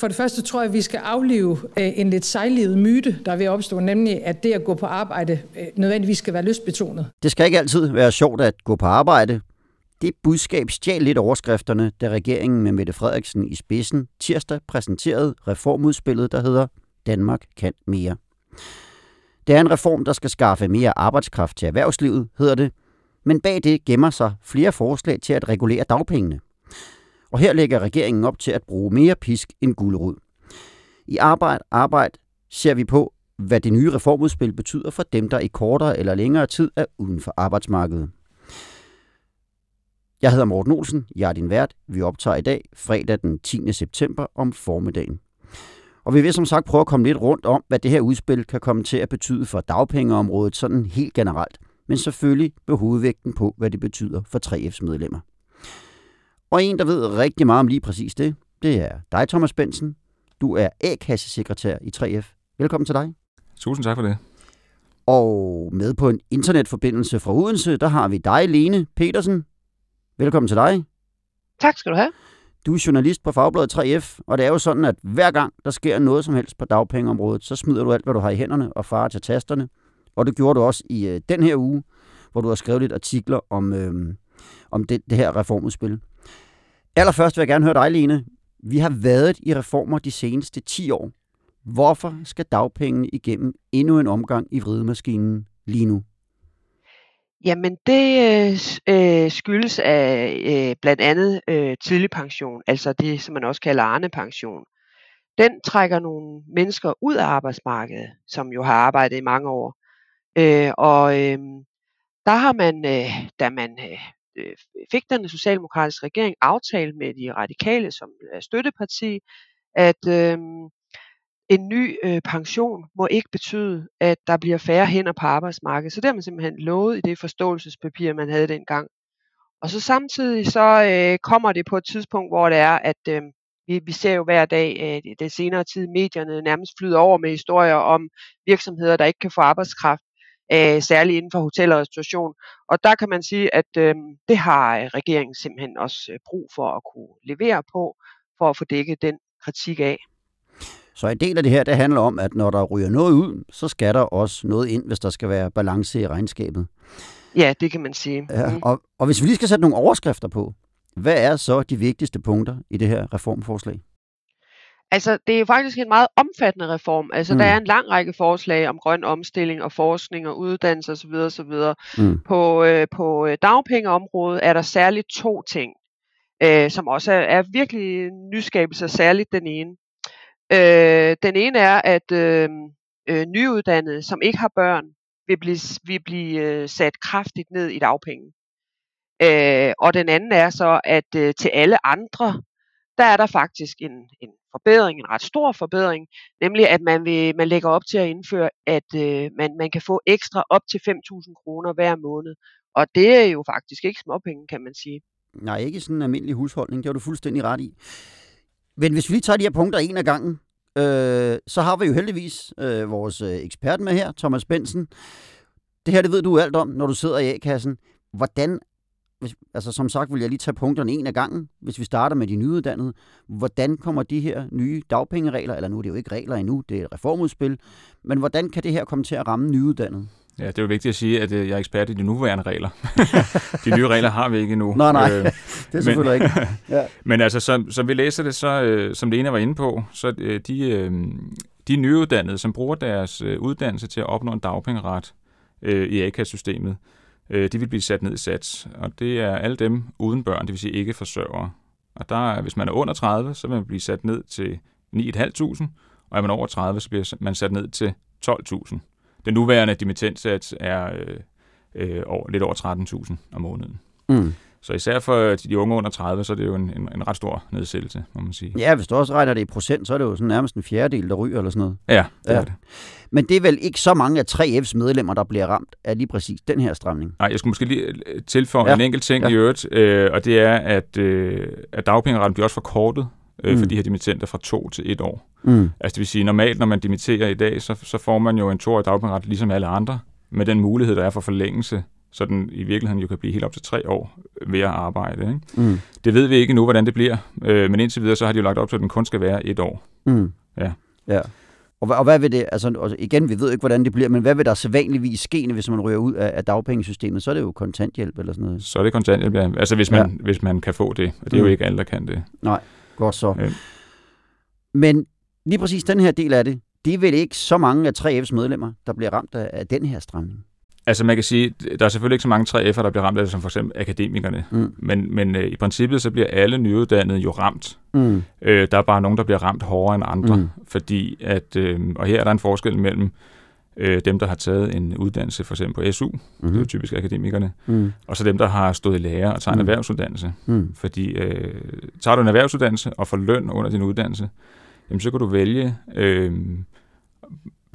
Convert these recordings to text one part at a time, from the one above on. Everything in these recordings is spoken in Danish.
For det første tror jeg, at vi skal aflive øh, en lidt sejlivet myte, der er ved at opstå, nemlig at det at gå på arbejde øh, nødvendigvis skal være lystbetonet. Det skal ikke altid være sjovt at gå på arbejde. Det budskab stjal lidt overskrifterne, da regeringen med Mette Frederiksen i spidsen tirsdag præsenterede reformudspillet, der hedder Danmark kan mere. Det er en reform, der skal skaffe mere arbejdskraft til erhvervslivet, hedder det, men bag det gemmer sig flere forslag til at regulere dagpengene. Og her lægger regeringen op til at bruge mere pisk end gulerod. I arbejde, arbejde ser vi på, hvad det nye reformudspil betyder for dem, der i kortere eller længere tid er uden for arbejdsmarkedet. Jeg hedder Morten Olsen, jeg er din vært. Vi optager i dag, fredag den 10. september om formiddagen. Og vi vil som sagt prøve at komme lidt rundt om, hvad det her udspil kan komme til at betyde for dagpengeområdet sådan helt generelt, men selvfølgelig med hovedvægten på, hvad det betyder for 3F's medlemmer. Og en, der ved rigtig meget om lige præcis det, det er dig, Thomas Bensen. Du er A-kassesekretær i 3F. Velkommen til dig. Tusind tak for det. Og med på en internetforbindelse fra Odense, der har vi dig, Lene Petersen. Velkommen til dig. Tak skal du have. Du er journalist på Fagbladet 3F, og det er jo sådan, at hver gang der sker noget som helst på dagpengeområdet, så smider du alt, hvad du har i hænderne og farer til tasterne. Og det gjorde du også i øh, den her uge, hvor du har skrevet lidt artikler om, øh, om det, det her reformudspil. Allerførst vil jeg gerne høre dig, Lene. Vi har været i reformer de seneste 10 år. Hvorfor skal dagpengene igennem endnu en omgang i vridemaskinen lige nu? Jamen det øh, øh, skyldes af øh, blandt andet øh, tidlig pension, altså det, som man også kalder Arne-pension. Den trækker nogle mennesker ud af arbejdsmarkedet, som jo har arbejdet i mange år. Øh, og øh, der har man, øh, da man øh, Øh, fik den socialdemokratiske regering, aftalt med de radikale som er støtteparti, at øh, en ny øh, pension må ikke betyde, at der bliver færre hænder på arbejdsmarkedet. Så det har man simpelthen lovet i det forståelsespapir, man havde dengang. Og så samtidig så øh, kommer det på et tidspunkt, hvor det er, at øh, vi, vi ser jo hver dag, øh, det senere tid, medierne nærmest flyder over med historier om virksomheder, der ikke kan få arbejdskraft, øh, særligt inden for hotel og restauration. Og der kan man sige, at øh, det har regeringen simpelthen også øh, brug for at kunne levere på, for at få dækket den kritik af. Så en del af det her, det handler om, at når der ryger noget ud, så skal der også noget ind, hvis der skal være balance i regnskabet. Ja, det kan man sige. Ja, mm. og, og hvis vi lige skal sætte nogle overskrifter på, hvad er så de vigtigste punkter i det her reformforslag? Altså, det er jo faktisk en meget omfattende reform. Altså, mm. der er en lang række forslag om grøn omstilling og forskning og uddannelse osv. osv. Mm. På, øh, på øh, dagpengeområdet er der særligt to ting, øh, som også er, er virkelig nyskabelser, særligt den ene. Øh, den ene er, at øh, øh, nyuddannede, som ikke har børn, vil blive, vil blive øh, sat kraftigt ned i dagpenge. Øh, og den anden er så, at øh, til alle andre, der er der faktisk en, en forbedring, en ret stor forbedring, nemlig at man, vil, man lægger op til at indføre, at øh, man, man kan få ekstra op til 5.000 kroner hver måned. Og det er jo faktisk ikke småpenge, kan man sige. Nej, ikke sådan en almindelig husholdning, det har du fuldstændig ret i. Men hvis vi lige tager de her punkter en af gangen, øh, så har vi jo heldigvis øh, vores øh, ekspert med her, Thomas Bensen. Det her, det ved du alt om, når du sidder i A-kassen. Hvordan, hvis, altså som sagt vil jeg lige tage punkterne en af gangen, hvis vi starter med de nyuddannede. Hvordan kommer de her nye dagpengeregler, eller nu er det jo ikke regler endnu, det er et reformudspil, men hvordan kan det her komme til at ramme nyuddannede? Ja, det er jo vigtigt at sige, at øh, jeg er ekspert i de nuværende regler. de nye regler har vi ikke endnu. Nej, nej, øh, det er selvfølgelig men, ikke. Ja. men altså, som, som vi læser det, så, øh, som Lena var inde på, så øh, de, øh, de nyuddannede, som bruger deres øh, uddannelse til at opnå en dagpengeret øh, i A-kassesystemet, øh, de vil blive sat ned i sats. Og det er alle dem uden børn, det vil sige ikke forsørgere. Og der, hvis man er under 30, så vil man blive sat ned til 9.500, og er man over 30, så bliver man sat ned til 12.000. Den nuværende dimittenssats er øh, øh, over, lidt over 13.000 om måneden. Mm. Så især for de unge under 30, så er det jo en, en, en ret stor nedsættelse, må man sige. Ja, hvis du også regner det i procent, så er det jo sådan nærmest en fjerdedel, der ryger eller sådan noget. Ja, det Ja. er det. Men det er vel ikke så mange af 3F's medlemmer, der bliver ramt af lige præcis den her stramning. Nej, jeg skulle måske lige øh, tilføje Ja. en enkelt ting ja. i øvrigt, øh, og det er, at, øh, at dagpengeretten bliver også forkortet øh, Mm. for de her dimittenter fra to til et år. Mm. Altså det vil sige, normalt når man dimitterer i dag, så, så får man jo en toårig dagpengeret ligesom alle andre, med den mulighed, der er for forlængelse, så den i virkeligheden jo kan blive helt op til tre år ved at arbejde. Ikke? Mm. Det ved vi ikke nu, hvordan det bliver, øh, men indtil videre, så har de jo lagt op til, at den kun skal være et år. Mm. Ja. ja. Og, hvad, og hvad vil det, altså og igen, vi ved ikke, hvordan det bliver, men hvad vil der sædvanligvis ske, hvis man ryger ud af, af dagpengesystemet? Så er det jo kontanthjælp eller sådan noget. Så er det kontanthjælp, ja. altså hvis man, ja. hvis man kan få det, og det er Mm. jo ikke alle, der kan det. Godt så. Ja. Men lige præcis den her del af det, det er vel ikke så mange af 3F's medlemmer, der bliver ramt af, af den her stramning. Altså man kan sige, der er selvfølgelig ikke så mange 3F'er, der bliver ramt af det, som for eksempel akademikerne. Mm. Men, men øh, i princippet så bliver alle nyuddannede jo ramt. Mm. Øh, der er bare nogen, der bliver ramt hårdere end andre. Mm. Fordi at, øh, og her er der en forskel mellem øh, dem, der har taget en uddannelse for eksempel på SU, mm. det er jo typisk akademikerne, Mm. og så dem, der har stået i lære og taget en Mm. erhvervsuddannelse. Mm. Fordi øh, tager du en erhvervsuddannelse og får løn under din uddannelse, jamen så kan du vælge øh,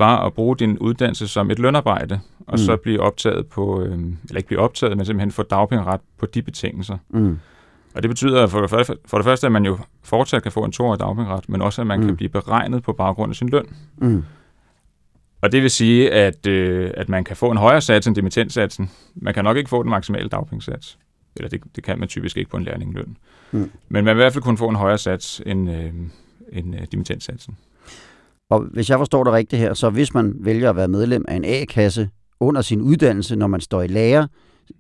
bare at bruge din uddannelse som et lønarbejde, og Mm. så blive optaget på, øh, eller ikke blive optaget, men simpelthen få dagpengeret på de betingelser. Mm. Og det betyder for det, første, for det første, at man jo fortsat kan få en toårig dagpengeret, men også at man Mm. mm. kan blive beregnet på baggrund af sin løn. Mm. Og det vil sige, at, øh, at man kan få en højere sats end dimittentsatsen. Man kan nok ikke få den maksimale dagpengesats. Eller det, det kan man typisk ikke på en lærlingløn. Mm. Men man vil i hvert fald kunne få en højere sats end, øh, end øh, dimittentsatsen. Og hvis jeg forstår det rigtigt her, så hvis man vælger at være medlem af en A-kasse under sin uddannelse, når man står i lære,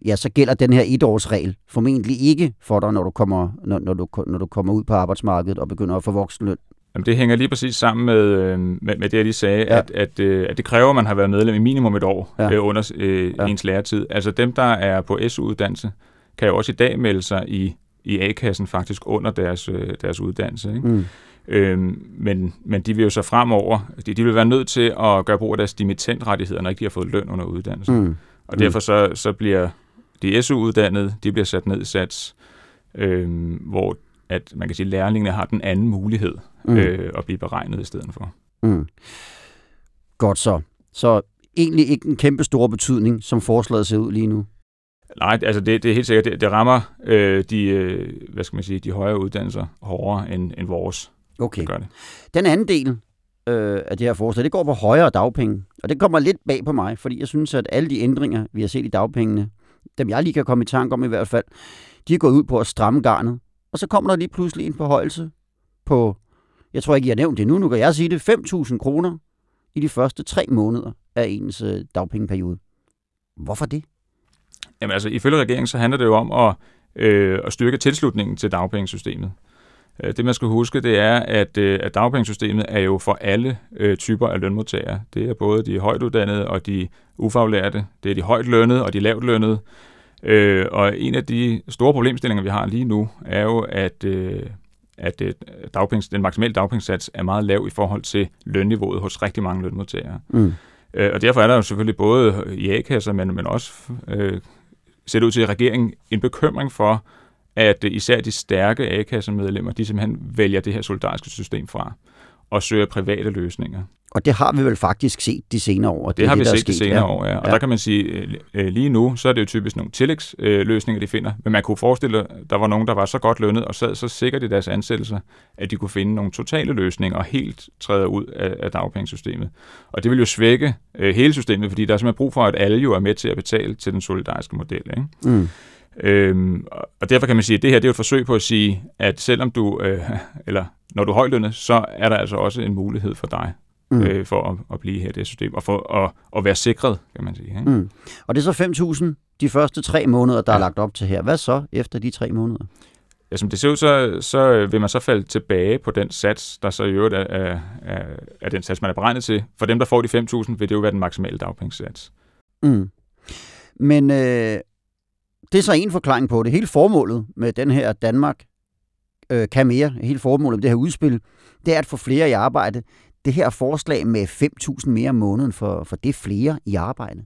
ja, så gælder den her etårsregel formentlig ikke for dig, når du kommer, når, når du, når du kommer ud på arbejdsmarkedet og begynder at få voksenløn. Jamen, det hænger lige præcis sammen med, øh, med, med det, jeg lige sagde, Ja. at, at, øh, at det kræver, at man har været medlem i minimum et år Ja. øh, under øh, ja. ens læretid. Altså dem, der er på SU-uddannelse, kan jo også i dag melde sig i, i A-kassen faktisk under deres, øh, deres uddannelse. Ikke? Mm. Øhm, men, men de vil jo så fremover, de, de vil være nødt til at gøre brug af deres dimittentrettigheder, når ikke de har fået løn under uddannelsen. Mm. Mm. Og derfor så, så bliver de SU-uddannede, de bliver sat ned i sats, øhm, hvor at man kan sige, at lærlingene har den anden mulighed Mm. mm. øh, at blive beregnet i stedet for. Mm. Godt så. Så egentlig ikke en kæmpe stor betydning, som forslaget ser ud lige nu. Nej, altså det, det er helt sikkert, det, det rammer øh, de, øh, hvad skal man sige, de højere uddannelser hårdere end, end vores. Okay. Gør det. Den anden del øh, af det her forslag, det går på højere dagpenge. Og det kommer lidt bag på mig, fordi jeg synes, at alle de ændringer, vi har set i dagpengene, dem jeg lige kan komme i tanke om i hvert fald, de er gået ud på at stramme garnet. Og så kommer der lige pludselig en forhøjelse på, jeg tror ikke, jeg har nævnt det nu, nu kan jeg sige det, 5.000 kroner i de første tre måneder af ens øh, dagpengeperiode. Hvorfor det? Jamen altså, ifølge regeringen, så handler det jo om at, øh, at styrke tilslutningen til dagpengesystemet. Øh, Det man skal huske, det er, at, øh, at dagpengesystemet er jo for alle øh, typer af lønmodtagere. Det er både de højt uddannede og de ufaglærte. Det er de højt lønnede og de lavt lønnede. Øh, og en af de store problemstillinger, vi har lige nu, er jo, at, øh, at dagpenge, den maksimale dagpengesats er meget lav i forhold til lønniveauet hos rigtig mange lønmodtagere. Mm. Øh, og derfor er der jo selvfølgelig både i A-kasser, men, men også øh, ser det ud til, at regeringen en bekymring for, at øh, især de stærke A-kassemedlemmer, de simpelthen vælger det her solidariske system fra og søger private løsninger. Og det har vi vel faktisk set de senere år. Det, det har vi der er set de senere år, ja. Og Ja. ja. der kan man sige, øh, øh, lige nu, så er det jo typisk nogle tillægsløsninger, de finder. Men man kunne forestille, at der var nogen, der var så godt lønnet og sad så sikkert i deres ansættelser, at de kunne finde nogle totale løsninger og helt træde ud af, dagpengesystemet. Og det vil jo svække hele systemet, fordi der er simpelthen brug for, at alle jo er med til at betale til den solidariske model. Ikke? Mm. Øhm, og- derfor kan man sige, at det her det er jo et forsøg på at sige, at selvom du, øh, eller når du er højlønnet, så er der altså også en mulighed for dig Mm. øh, for at, at blive her i det system, og for at, at være sikret, kan man sige. Ikke? Mm. Og det er så 5.000 de første tre måneder, der ja. er lagt op til her. Hvad så efter de tre måneder? Ja, som det ser ud, så, så vil man så falde tilbage på den sats, der så i øvrigt er, er, er, er den sats, man er beregnet til. For dem, der får de 5.000, vil det jo være den maksimale dagpengesats. Mm. Men øh, det er så en forklaring på det. Hele formålet med den her Danmark øh, kan mere, hele formålet med det her udspil, det er at få flere i arbejde. Det her forslag med 5.000 mere om måneden, for, for det er flere i arbejde.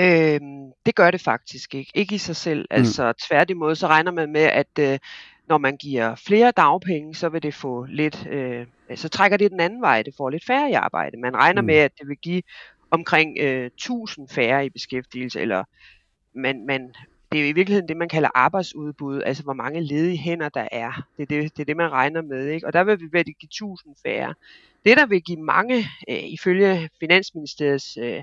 Øh, det gør det faktisk ikke. Ikke i sig selv. Mm. Altså tværtimod, så regner man med, at øh, når man giver flere dagpenge, så vil det få lidt, øh, så trækker det den anden vej, det får lidt færre i arbejde. Man regner mm. med, at det vil give omkring øh, 1000 færre i beskæftigelse, eller man, man, det er jo i virkeligheden det, man kalder arbejdsudbud, altså hvor mange ledige hænder der er. Det er det, det, er det man regner med, ikke? og der vil vi ved at give 1000 færre. Det, der vil give mange, øh, ifølge Finansministeriets øh,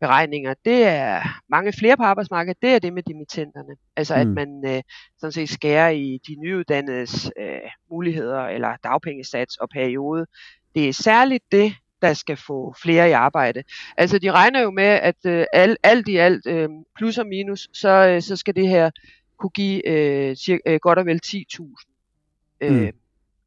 beregninger, det er mange flere på arbejdsmarkedet, det er det med dimittenterne. Altså mm. at man øh, sådan set skærer i de nyuddannedes øh, muligheder eller dagpengesats og periode. Det er særligt det, der skal få flere i arbejde. Altså de regner jo med, at øh, alt, alt i alt, øh, plus og minus, så, øh, så skal det her kunne give øh, cirka, øh, godt og vel 10.000 øh, mm.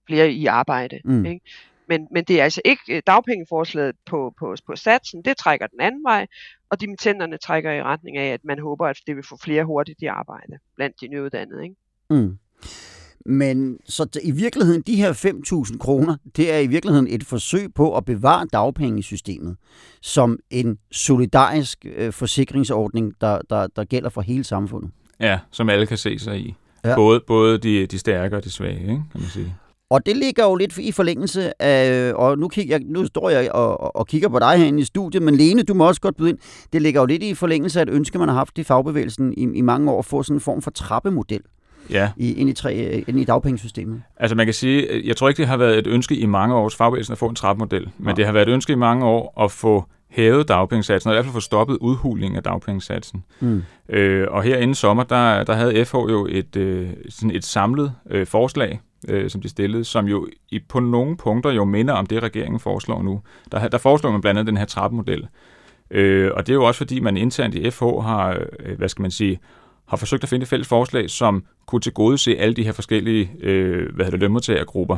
flere i arbejde. Mm. Ikke? Men, men det er altså ikke øh, dagpengeforslaget på, på, på satsen, det trækker den anden vej, og dimittenterne trækker i retning af, at man håber, at det vil få flere hurtigt i arbejde blandt de nyuddannede. Ikke? Mm. Men så i virkeligheden, de her 5.000 kroner, det er i virkeligheden et forsøg på at bevare dagpengesystemet som en solidarisk øh, forsikringsordning, der, der, der gælder for hele samfundet. Ja, som alle kan se sig i. Ja. Både, både de, de stærke og de svage, ikke, kan man sige. Og det ligger jo lidt i forlængelse af, og nu, kigger, nu står jeg og, og kigger på dig herinde i studiet, men Lene, du må også godt byde ind. Det ligger jo lidt i forlængelse af et ønske, man har haft i fagbevægelsen i, i mange år, at få sådan en form for trappemodel ja. i, ind, i tre, ind i dagpengesystemet. Altså man kan sige, jeg tror ikke, det har været et ønske i mange år hos fagbevægelsen at få en trappemodel, men ja. det har været et ønske i mange år at få hævet dagpengesatsen, og i hvert fald få stoppet udhulingen af dagpengesatsen. Mm. Øh, og her inden sommer, der, der havde FH jo et, øh, sådan et samlet øh, forslag, øh, som de stillede, som jo i, på nogle punkter jo minder om det, regeringen foreslår nu. Der, der foreslår man blandt andet den her trappemodel. Øh, og det er jo også fordi, man internt i FH har, øh, hvad skal man sige, har forsøgt at finde et fælles forslag, som kunne tilgodese alle de her forskellige øh, hvad hedder det, lønmodtagergrupper.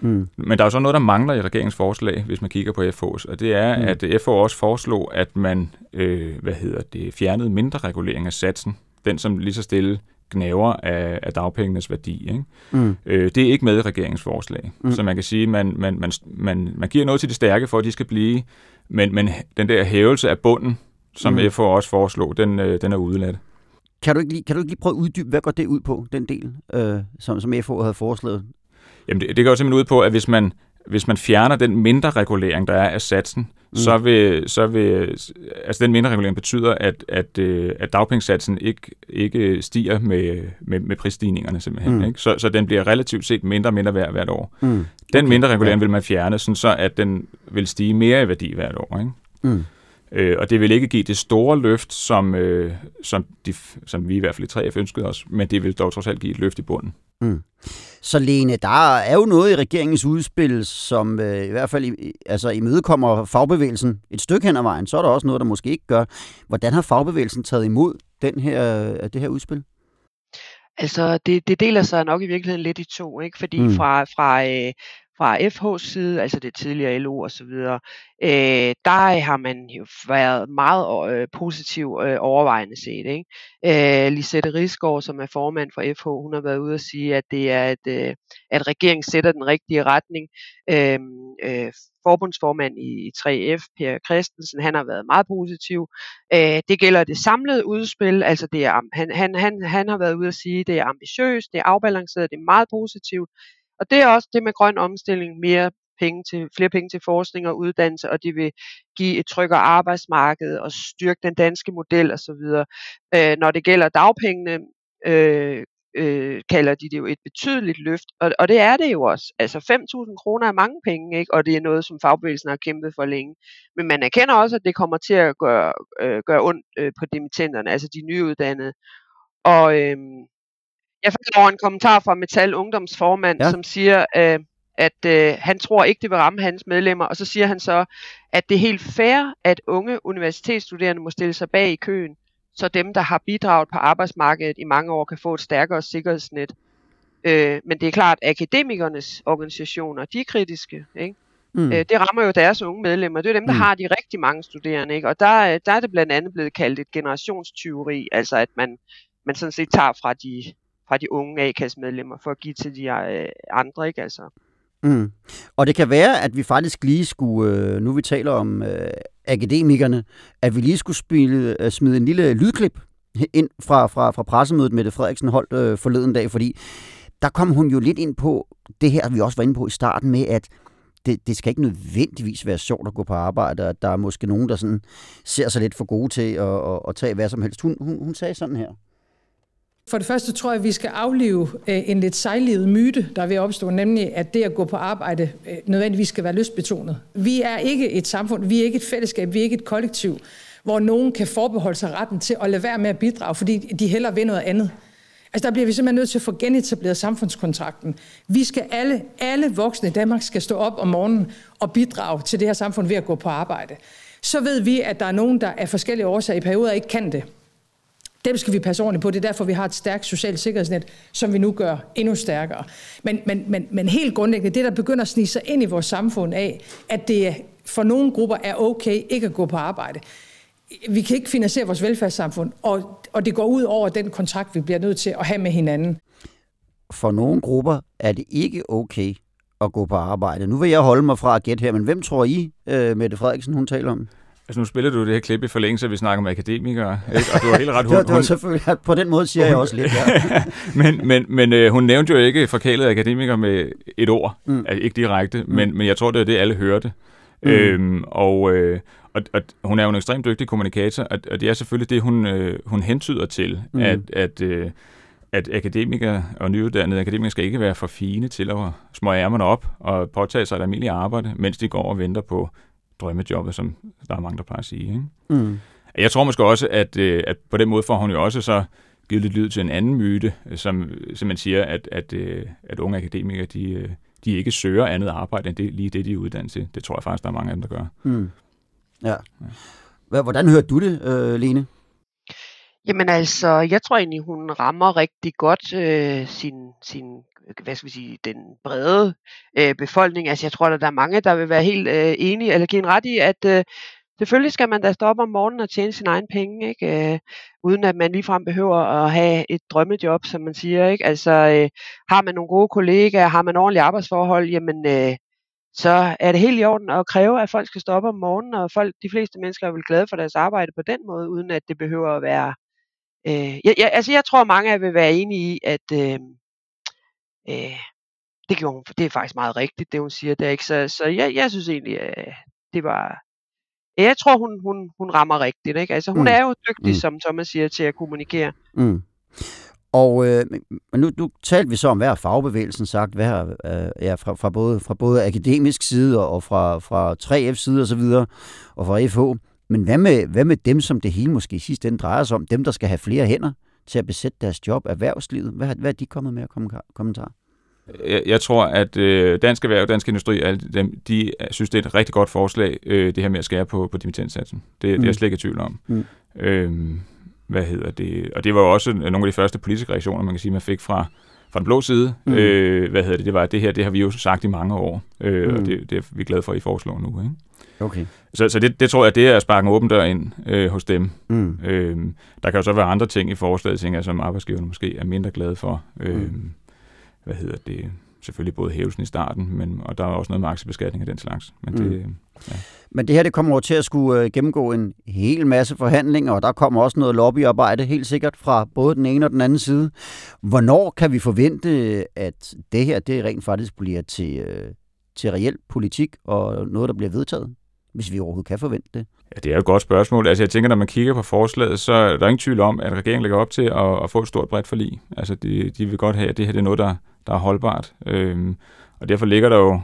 Mm. Men der er jo så noget, der mangler i regeringens forslag, hvis man kigger på FH's, og det er, mm. at FH også foreslog, at man øh, hvad hedder det, fjernede mindre regulering af satsen, den som lige så stille gnaver af, af dagpengenes værdi. Ikke? Mm. Øh, det er ikke med i regeringens forslag. Mm. Så man kan sige, at man, man, man, man, man giver noget til de stærke, for at de skal blive, men, men den der hævelse af bunden, som mm. FH også foreslog, den, øh, den er udeladt. Kan du, ikke lige, kan du ikke lige prøve at uddybe, hvad går det ud på, den del, øh, som, som FH havde foreslået? Jamen det, det går simpelthen ud på, at hvis man, hvis man fjerner den mindre regulering, der er af satsen, mm. så, vil, så vil, altså den mindre regulering betyder, at, at, øh, at dagpengesatsen ikke, ikke stiger med, med, med prisstigningerne simpelthen. Mm. Ikke? Så, så den bliver relativt set mindre og mindre værd hvert år. Mm. Den okay. mindre regulering ja. vil man fjerne, sådan så at den vil stige mere i værdi hvert år. Ikke? Mm. Øh, og det vil ikke give det store løft, som, øh, som, de, som vi i hvert fald i 3F ønskede os, men det vil dog trods alt give et løft i bunden. Mm. Så Lene, der er jo noget i regeringens udspil, som øh, i hvert fald i, altså imødekommer fagbevægelsen et stykke hen ad vejen. Så er der også noget, der måske ikke gør. Hvordan har fagbevægelsen taget imod den her, det her udspil? Altså, det, det deler sig nok i virkeligheden lidt i to, ikke? Fordi mm. fra, fra, øh, fra FH's side, altså det tidligere LO og så videre, øh, der har man jo været meget øh, positiv øh, overvejende set. Ikke? Øh, Lisette Rigsgaard, som er formand for FH, hun har været ude at sige, at det er, at, øh, at regeringen sætter den rigtige retning. Øh, øh, forbundsformand i 3F, Per Christensen, han har været meget positiv. Øh, det gælder det samlede udspil, altså det er, han, han, han, han har været ude at sige, at det er ambitiøst, det er afbalanceret, det er meget positivt. Og det er også det med grøn omstilling, mere penge til, flere penge til forskning og uddannelse, og de vil give et tryggere arbejdsmarked og styrke den danske model osv. Øh, når det gælder dagpengene, øh, øh, kalder de det jo et betydeligt løft, og, og det er det jo også. Altså 5.000 kroner er mange penge, ikke? og det er noget, som fagbevægelsen har kæmpet for længe. Men man erkender også, at det kommer til at gøre, øh, gøre ondt øh, på dimittenterne, altså de nyuddannede. Og, øh, jeg faldt over en kommentar fra Metal Ungdomsformand, ja. som siger, øh, at øh, han tror ikke, det vil ramme hans medlemmer, og så siger han så, at det er helt fair, at unge universitetsstuderende må stille sig bag i køen, så dem, der har bidraget på arbejdsmarkedet i mange år, kan få et stærkere sikkerhedsnet. Øh, men det er klart, at akademikernes organisationer, de er kritiske. Ikke? Mm. Øh, det rammer jo deres unge medlemmer. Det er dem, der mm. har de rigtig mange studerende. Ikke? Og der, der er det blandt andet blevet kaldt et generationstyveri, altså at man, man sådan set tager fra de fra de unge A-kassemedlemmer for at give til de øh, andre, ikke altså? Mm. Og det kan være, at vi faktisk lige skulle, øh, nu vi taler om øh, akademikerne, at vi lige skulle spille, øh, smide en lille lydklip ind fra, fra, fra pressemødet, Mette Frederiksen holdt øh, forleden dag, fordi der kom hun jo lidt ind på det her, vi også var inde på i starten med, at det, det skal ikke nødvendigvis være sjovt at gå på arbejde, og der er måske nogen, der sådan ser sig lidt for gode til at, at, at tage hvad som helst. Hun, hun, hun sagde sådan her. For det første tror jeg, at vi skal aflive øh, en lidt sejlivet myte, der er ved at opstå, nemlig at det at gå på arbejde øh, nødvendigvis skal være lystbetonet. Vi er ikke et samfund, vi er ikke et fællesskab, vi er ikke et kollektiv, hvor nogen kan forbeholde sig retten til at lade være med at bidrage, fordi de hellere vil noget andet. Altså der bliver vi simpelthen nødt til at få genetableret samfundskontrakten. Vi skal alle, alle voksne i Danmark skal stå op om morgenen og bidrage til det her samfund ved at gå på arbejde. Så ved vi, at der er nogen, der af forskellige årsager i perioder ikke kan det. Dem skal vi passe ordentligt på. Det er derfor, vi har et stærkt socialt sikkerhedsnet, som vi nu gør endnu stærkere. Men, men, men, men helt grundlæggende, det der begynder at snige sig ind i vores samfund af, at det for nogle grupper er okay ikke at gå på arbejde. Vi kan ikke finansiere vores velfærdssamfund, og, og det går ud over den kontrakt, vi bliver nødt til at have med hinanden. For nogle grupper er det ikke okay at gå på arbejde. Nu vil jeg holde mig fra at gætte her, men hvem tror I, uh, Mette Frederiksen, hun taler om? Altså nu spiller du det her klip i forlængelse, at vi snakker med akademikere, ikke? og du har helt ret. Hun, det, var, selvfølgelig, på den måde siger hun, jeg også lidt, ja. men men, men øh, hun nævnte jo ikke forkælede akademikere med et ord, mm. altså, ikke direkte, mm. men, men jeg tror, det er det, alle hørte. Mm. Øhm, og, øh, og, og hun er jo en ekstremt dygtig kommunikator, og, og det er selvfølgelig det, hun, øh, hun hentyder til, mm. at, at, øh, at akademikere og nyuddannede akademikere skal ikke være for fine til at små ærmerne op og påtage sig et almindeligt arbejde, mens de går og venter på drømmejobbet, som der er mange, der plejer at sige. Ikke? Mm. Jeg tror måske også, at, øh, at på den måde får hun jo også så givet lidt lyd til en anden myte, som, som man siger, at, at, øh, at unge akademikere, de, øh, de ikke søger andet arbejde, end det, lige det, de er uddannet til. Det tror jeg faktisk, der er mange af dem, der gør. Mm. Ja. Hvordan hørte du det, øh, Lene? Jamen altså, jeg tror egentlig, hun rammer rigtig godt øh, sin, sin hvad skal vi sige, den brede øh, befolkning. Altså jeg tror, at der er mange, der vil være helt øh, enige, eller give en ret i, at øh, selvfølgelig skal man da stå op om morgenen og tjene sin egen penge, ikke? Øh, uden at man ligefrem behøver at have et drømmejob, som man siger. Ikke? Altså øh, har man nogle gode kollegaer, har man ordentlige arbejdsforhold, jamen øh, så er det helt i orden at kræve, at folk skal stå op om morgenen, og folk, de fleste mennesker er vel glade for deres arbejde på den måde, uden at det behøver at være... Øh, jeg, jeg, altså jeg tror, mange af vil være enige i, at... Øh, Øh, det gjorde hun, for det er faktisk meget rigtigt, det hun siger der, ikke? Så, så jeg, jeg synes egentlig, øh, det var... Jeg tror, hun, hun, hun rammer rigtigt, ikke? Altså, hun mm. er jo dygtig, mm. som Thomas siger, til at kommunikere. Mm. Og øh, nu, nu talte vi så om, hvad fagbevægelsen sagt, hvad har, øh, ja, fra, fra, både, fra både akademisk side og fra, fra 3F side osv., og, og fra FH. Men hvad med, hvad med dem, som det hele måske i sidste ende drejer sig om, dem, der skal have flere hænder til at besætte deres job, erhvervslivet? Hvad, hvad er de kommet med at kommentar? Jeg, jeg tror, at øh, Dansk Erhverv og Dansk Industri, alle dem, de synes, det er et rigtig godt forslag, øh, det her med at skære på, på dimittentsatsen. Det, mm. det er jeg mm. slet ikke i tvivl om. Mm. Øhm, hvad hedder det? Og det var jo også nogle af de første politiske reaktioner, man kan sige, man fik fra, fra den blå side. Mm. Øh, hvad hedder det? Det var, at det her, det har vi jo sagt i mange år, øh, mm. og det, det er vi glade for, at I foreslår nu. Ikke? Okay. Så, så det, det tror jeg, det er at sparke en åben dør ind øh, hos dem. Mm. Øh, der kan jo så være andre ting i forslaget, ting, som arbejdsgiverne måske er mindre glade for. Øh, mm. Hvad hedder det? selvfølgelig både hævelsen i starten, men, og der er også noget med aktiebeskatning af den slags. Men, det, mm. ja. men det her det kommer over til at skulle øh, gennemgå en hel masse forhandlinger, og der kommer også noget lobbyarbejde, helt sikkert fra både den ene og den anden side. Hvornår kan vi forvente, at det her det rent faktisk bliver til, øh, til reel politik og noget, der bliver vedtaget? Hvis vi overhovedet kan forvente det? Ja, det er et godt spørgsmål. Altså, jeg tænker, når man kigger på forslaget, så er der ingen tvivl om, at regeringen lægger op til at, at få et stort bredt forlig. Altså, de, de vil godt have, at det her det er noget, der, der er holdbart. Øhm, og derfor ligger der jo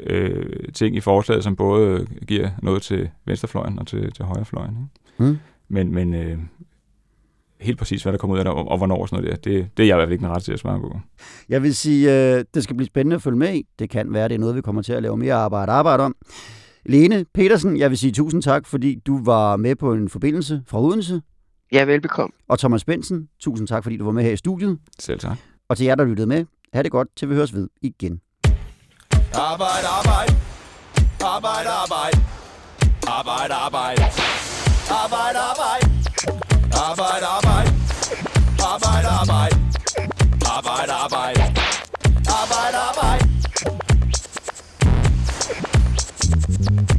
øh, ting i forslaget, som både giver noget til venstrefløjen og til, til højrefløjen. Ikke? Mm. Men, men øh, helt præcis, hvad der kommer ud af det, og, og hvornår og sådan noget der, det, det er jeg i hvert fald ikke ret til at svare på. Jeg vil sige, øh, det skal blive spændende at følge med i. Det kan være, det er noget, vi kommer til at lave mere arbejde, arbejde om. Lene Petersen, jeg vil sige tusind tak, fordi du var med på en forbindelse fra Odense. Ja, velbekomme. Og Thomas Bensen, tusind tak, fordi du var med her i studiet. Selv tak. Og til jer, der lyttede med, ha' det godt, til vi høres ved igen. Arbejde, arbejde. Arbejde, arbejde. Arbejde, arbejde. Arbejde, arbejde. Arbejde, arbejde. Arbejde, arbejde. Arbejde, arbejde. Arbejde, arbejde. Mm-hmm.